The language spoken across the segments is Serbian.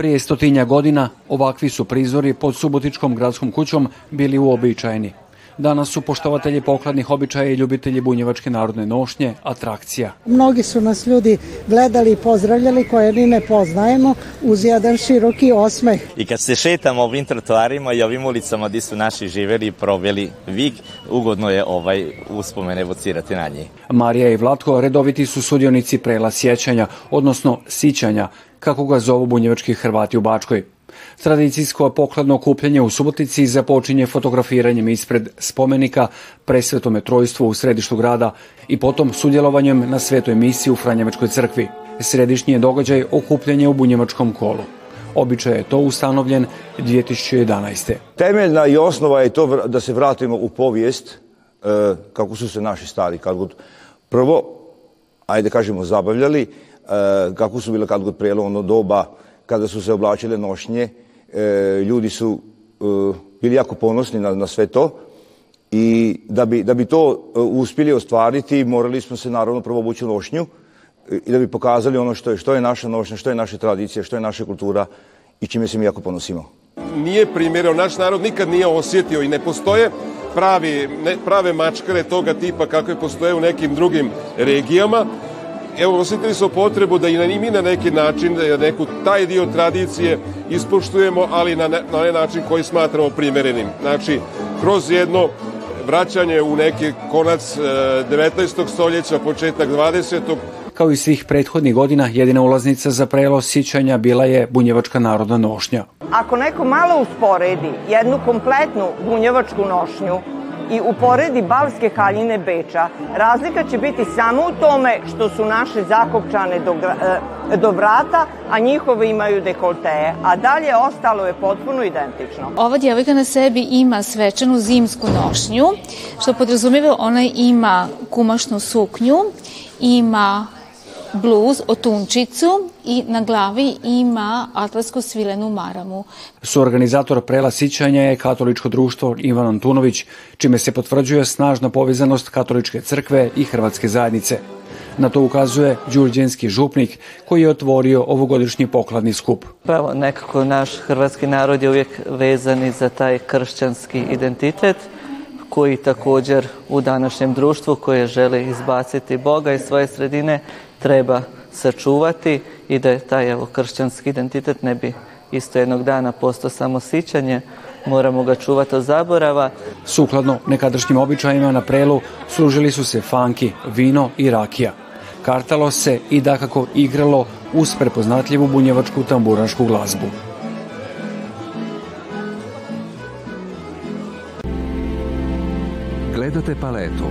Prije stotinja godina ovakvi su prizori pod Subotičkom gradskom kućom bili uobičajeni. Danas su poštovatelji pokladnih običaja i ljubitelji bunjevačke narodne nošnje atrakcija. Mnogi su nas ljudi gledali i pozdravljali koje ni ne poznajemo uz jedan široki osmeh. I kad se šetamo ovim trotoarima i ovim ulicama gdje su naši živeli i proveli vik, ugodno je ovaj uspomen evocirati na njih. Marija i Vlatko redoviti su sudionici prela sjećanja, odnosno sićanja, kako ga zovu bunjevački Hrvati u Bačkoj. Tradicijsko pokladno kupljenje u Subotici započinje fotografiranjem ispred spomenika presvetome trojstvu u središtu grada i potom sudjelovanjem na svetoj misiji u Franjevačkoj crkvi. Središnji je događaj okupljanje u Bunjevačkom kolu. Običaj je to ustanovljen 2011. Temeljna i osnova je to da se vratimo u povijest e, kako su se naši stari kad god prvo, ajde da kažemo, zabavljali, e, kako su bile kad god prijelomno doba kada su se oblačile nošnje, e, ljudi su e, bili jako ponosni na, na sve to i da bi, da bi to e, uspjeli ostvariti morali smo se naravno prvo obući nošnju e, i da bi pokazali ono što je, što je naša nošnja, što je naša tradicija, što je naša kultura i čime se mi jako ponosimo. Nije primjerao, naš narod nikad nije osjetio i ne postoje pravi, ne, prave mačkare toga tipa kako je postoje u nekim drugim regijama evo, osetili smo potrebu da i na mi na neki način, da neku taj dio tradicije ispoštujemo, ali na, na onaj način koji smatramo primerenim. Znači, kroz jedno vraćanje u neki konac 19. E, stoljeća, početak 20. Kao i svih prethodnih godina, jedina ulaznica za prelo sićanja bila je bunjevačka narodna nošnja. Ako neko malo usporedi jednu kompletnu bunjevačku nošnju i uporedi Balske haljine Beča. Razlika će biti samo u tome što su naše zakopčane do, e, do vrata, a njihove imaju dekolteje, a dalje ostalo je potpuno identično. Ova djevojka na sebi ima svečanu zimsku nošnju, što podrazumijeva ona ima kumašnu suknju, ima bluz, otunčicu i na glavi ima atlasku svilenu maramu. Suorganizator prela sićanja je katoličko društvo Ivan Antunović, čime se potvrđuje snažna povezanost katoličke crkve i hrvatske zajednice. Na to ukazuje đurđenski župnik koji je otvorio ovogodišnji pokladni skup. evo, nekako naš hrvatski narod je uvijek vezan i za taj kršćanski identitet koji također u današnjem društvu koje želi izbaciti Boga iz svoje sredine treba sačuvati i da je taj evo, kršćanski identitet ne bi isto jednog dana postao samo sićanje, moramo ga čuvati od zaborava. Sukladno nekadašnjim običajima na prelu služili su se fanki, vino i rakija. Kartalo se i dakako igralo uz prepoznatljivu bunjevačku tamburašku glazbu. Gledate paletu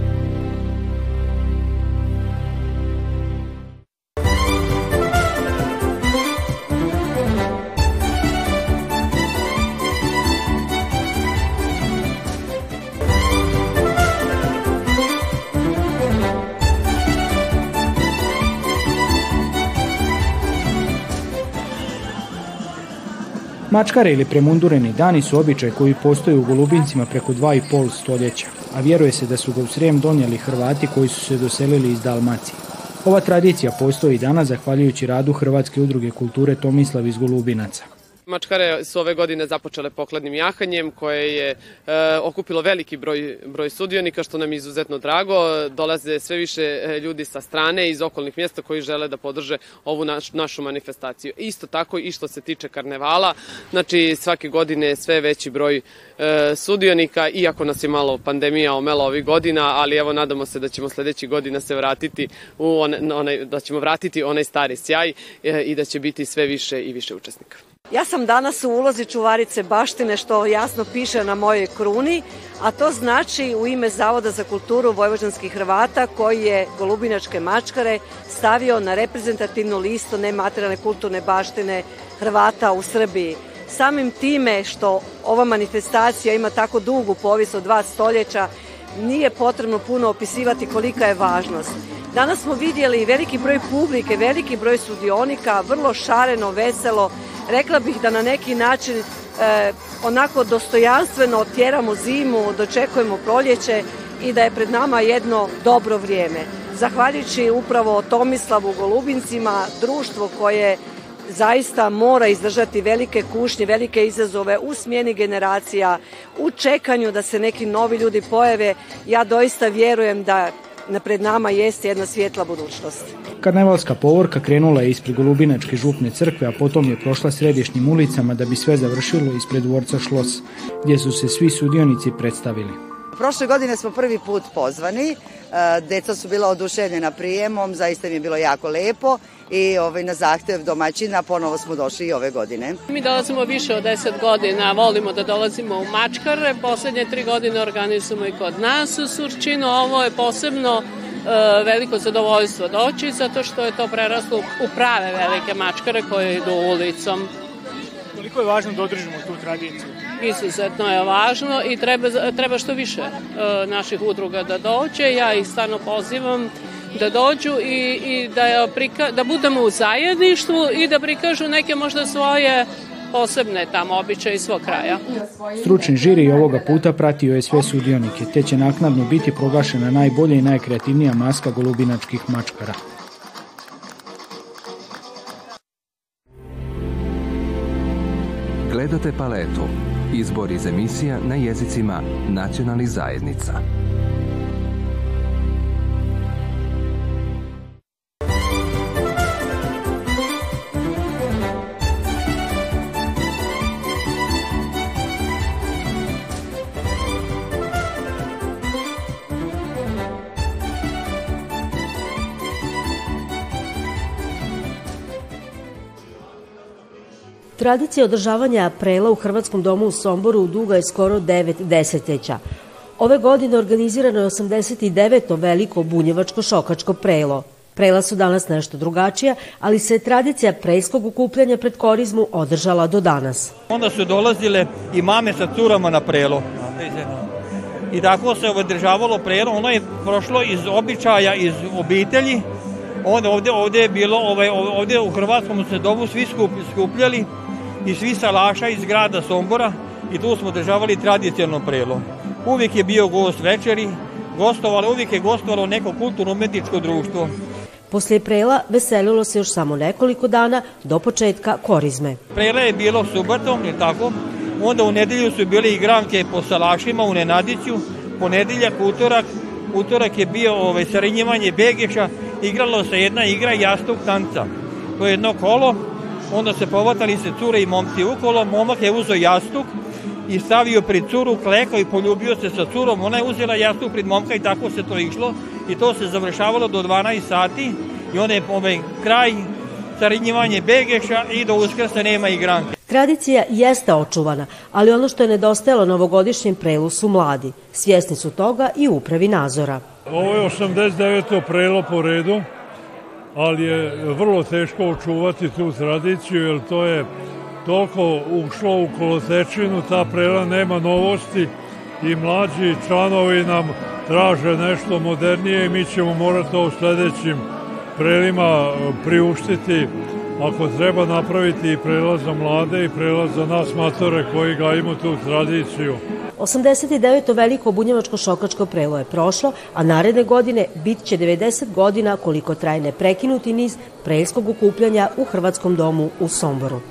Mačkare ili premundureni dani su običaj koji postoje u Golubincima preko dva i pol stoljeća, a vjeruje se da su ga u Srem donijeli Hrvati koji su se doselili iz Dalmacije. Ova tradicija postoji i danas zahvaljujući radu Hrvatske udruge kulture Tomislav iz Golubinaca. Mačkare su ove godine započele pokladnim jahanjem koje je e, okupilo veliki broj, broj sudionika što nam je izuzetno drago. Dolaze sve više e, ljudi sa strane iz okolnih mjesta koji žele da podrže ovu naš, našu manifestaciju. Isto tako i što se tiče karnevala, znači svake godine sve veći broj e, sudionika, iako nas je malo pandemija omela ovih godina, ali evo nadamo se da ćemo sledećih godina se vratiti u onaj, onaj, da ćemo vratiti onaj stari sjaj e, i da će biti sve više i više učesnika. Ja sam danas u ulozi čuvarice baštine, što jasno piše na mojoj kruni, a to znači u ime Zavoda za kulturu Vojvođanskih Hrvata, koji je Golubinačke mačkare stavio na reprezentativnu listu nematerijalne kulturne baštine Hrvata u Srbiji. Samim time što ova manifestacija ima tako dugu povijest od dva stoljeća, nije potrebno puno opisivati kolika je važnost. Danas smo vidjeli veliki broj publike, veliki broj sudionika, vrlo šareno, veselo, rekla bih da na neki način e, onako dostojanstveno otjeramo zimu, dočekujemo proljeće i da je pred nama jedno dobro vrijeme. Zahvaljujući upravo Tomislavu Golubincima, društvo koje zaista mora izdržati velike kušnje, velike izazove u smjeni generacija, u čekanju da se neki novi ljudi pojave. Ja doista vjerujem da pred nama jeste jedna svjetla budućnost. Karnevalska povorka krenula je ispred Golubinačke župne crkve, a potom je prošla središnjim ulicama da bi sve završilo ispred dvorca Šlos, gdje su se svi sudionici predstavili. Prošle godine smo prvi put pozvani, e, deca su bila oduševljena prijemom, zaista mi je bilo jako lepo i ovaj, na zahtev domaćina ponovo smo došli i ove godine. Mi dolazimo više od 10 godina, volimo da dolazimo u Mačkare, poslednje tri godine organizujemo i kod nas u Surčinu, ovo je posebno E, veliko zadovoljstvo doći, zato što je to preraslo u prave velike mačkare koje idu ulicom. Koliko je važno da održimo tu tradiciju? Izuzetno je važno i treba, treba što više e, naših udruga da dođe. Ja ih stano pozivam da dođu i, i da, prika, da budemo u zajedništvu i da prikažu neke možda svoje uh, posebne tamo običaje svog kraja. Stručni žiri ovoga puta pratio je sve sudionike, te će naknadno biti proglašena najbolja i najkreativnija maska golubinačkih mačkara. Gledate paletu. Izbor iz emisija na jezicima nacionalnih zajednica. Tradicija održavanja prela u Hrvatskom domu u Somboru duga je skoro 9 deseteća. Ove godine organizirano je 89. veliko bunjevačko šokačko prelo. Prela su danas nešto drugačija, ali se je tradicija prejskog ukupljanja pred korizmu održala do danas. Onda su dolazile i mame sa curama na prelo. I tako se održavalo prelo. Ono je prošlo iz običaja, iz obitelji. Onda ovdje, ovdje je bilo, ovaj, ovdje u Hrvatskom se dobu svi skupljali i svi salaša iz grada Sombora i tu smo održavali tradicionalno prelo. Uvijek je bio gost večeri, gostovalo, uvijek je gostovalo neko kulturno-umetničko društvo. Posle prela veselilo se još samo nekoliko dana do početka korizme. Prela je bilo subotom, je tako? Onda u nedelju su bile igranke po salašima u Nenadiću, ponedeljak, utorak, utorak je bio ovaj, sarinjevanje Begeša, igralo se jedna igra jastuk tanca. To je jedno kolo onda se povatali se cure i momci ukolo, momak je uzeo jastuk i stavio pred curu, klekao i poljubio se sa curom, ona je uzela jastuk pred momka i tako se to išlo i to se završavalo do 12 sati i onda je ovaj, kraj carinjivanje Begeša i do uskrsa nema igranke. Tradicija jeste očuvana, ali ono što je nedostajalo novogodišnjem prelu su mladi. Svjesni su toga i upravi nazora. Ovo je 89. prelo po redu ali je vrlo teško očuvati tu tradiciju, jer to je toliko ušlo u kolotečinu, ta prela nema novosti i mlađi članovi nam traže nešto modernije i mi ćemo morati u sledećim prelima e, priuštiti ako treba napraviti i prelaz za mlade i prelaz za nas matore koji ga gajimo tu tradiciju. 89. veliko bunjevačko šokačko prelo je prošlo, a naredne godine bit će 90 godina koliko traje neprekinuti niz prelskog ukupljanja u Hrvatskom domu u Somboru.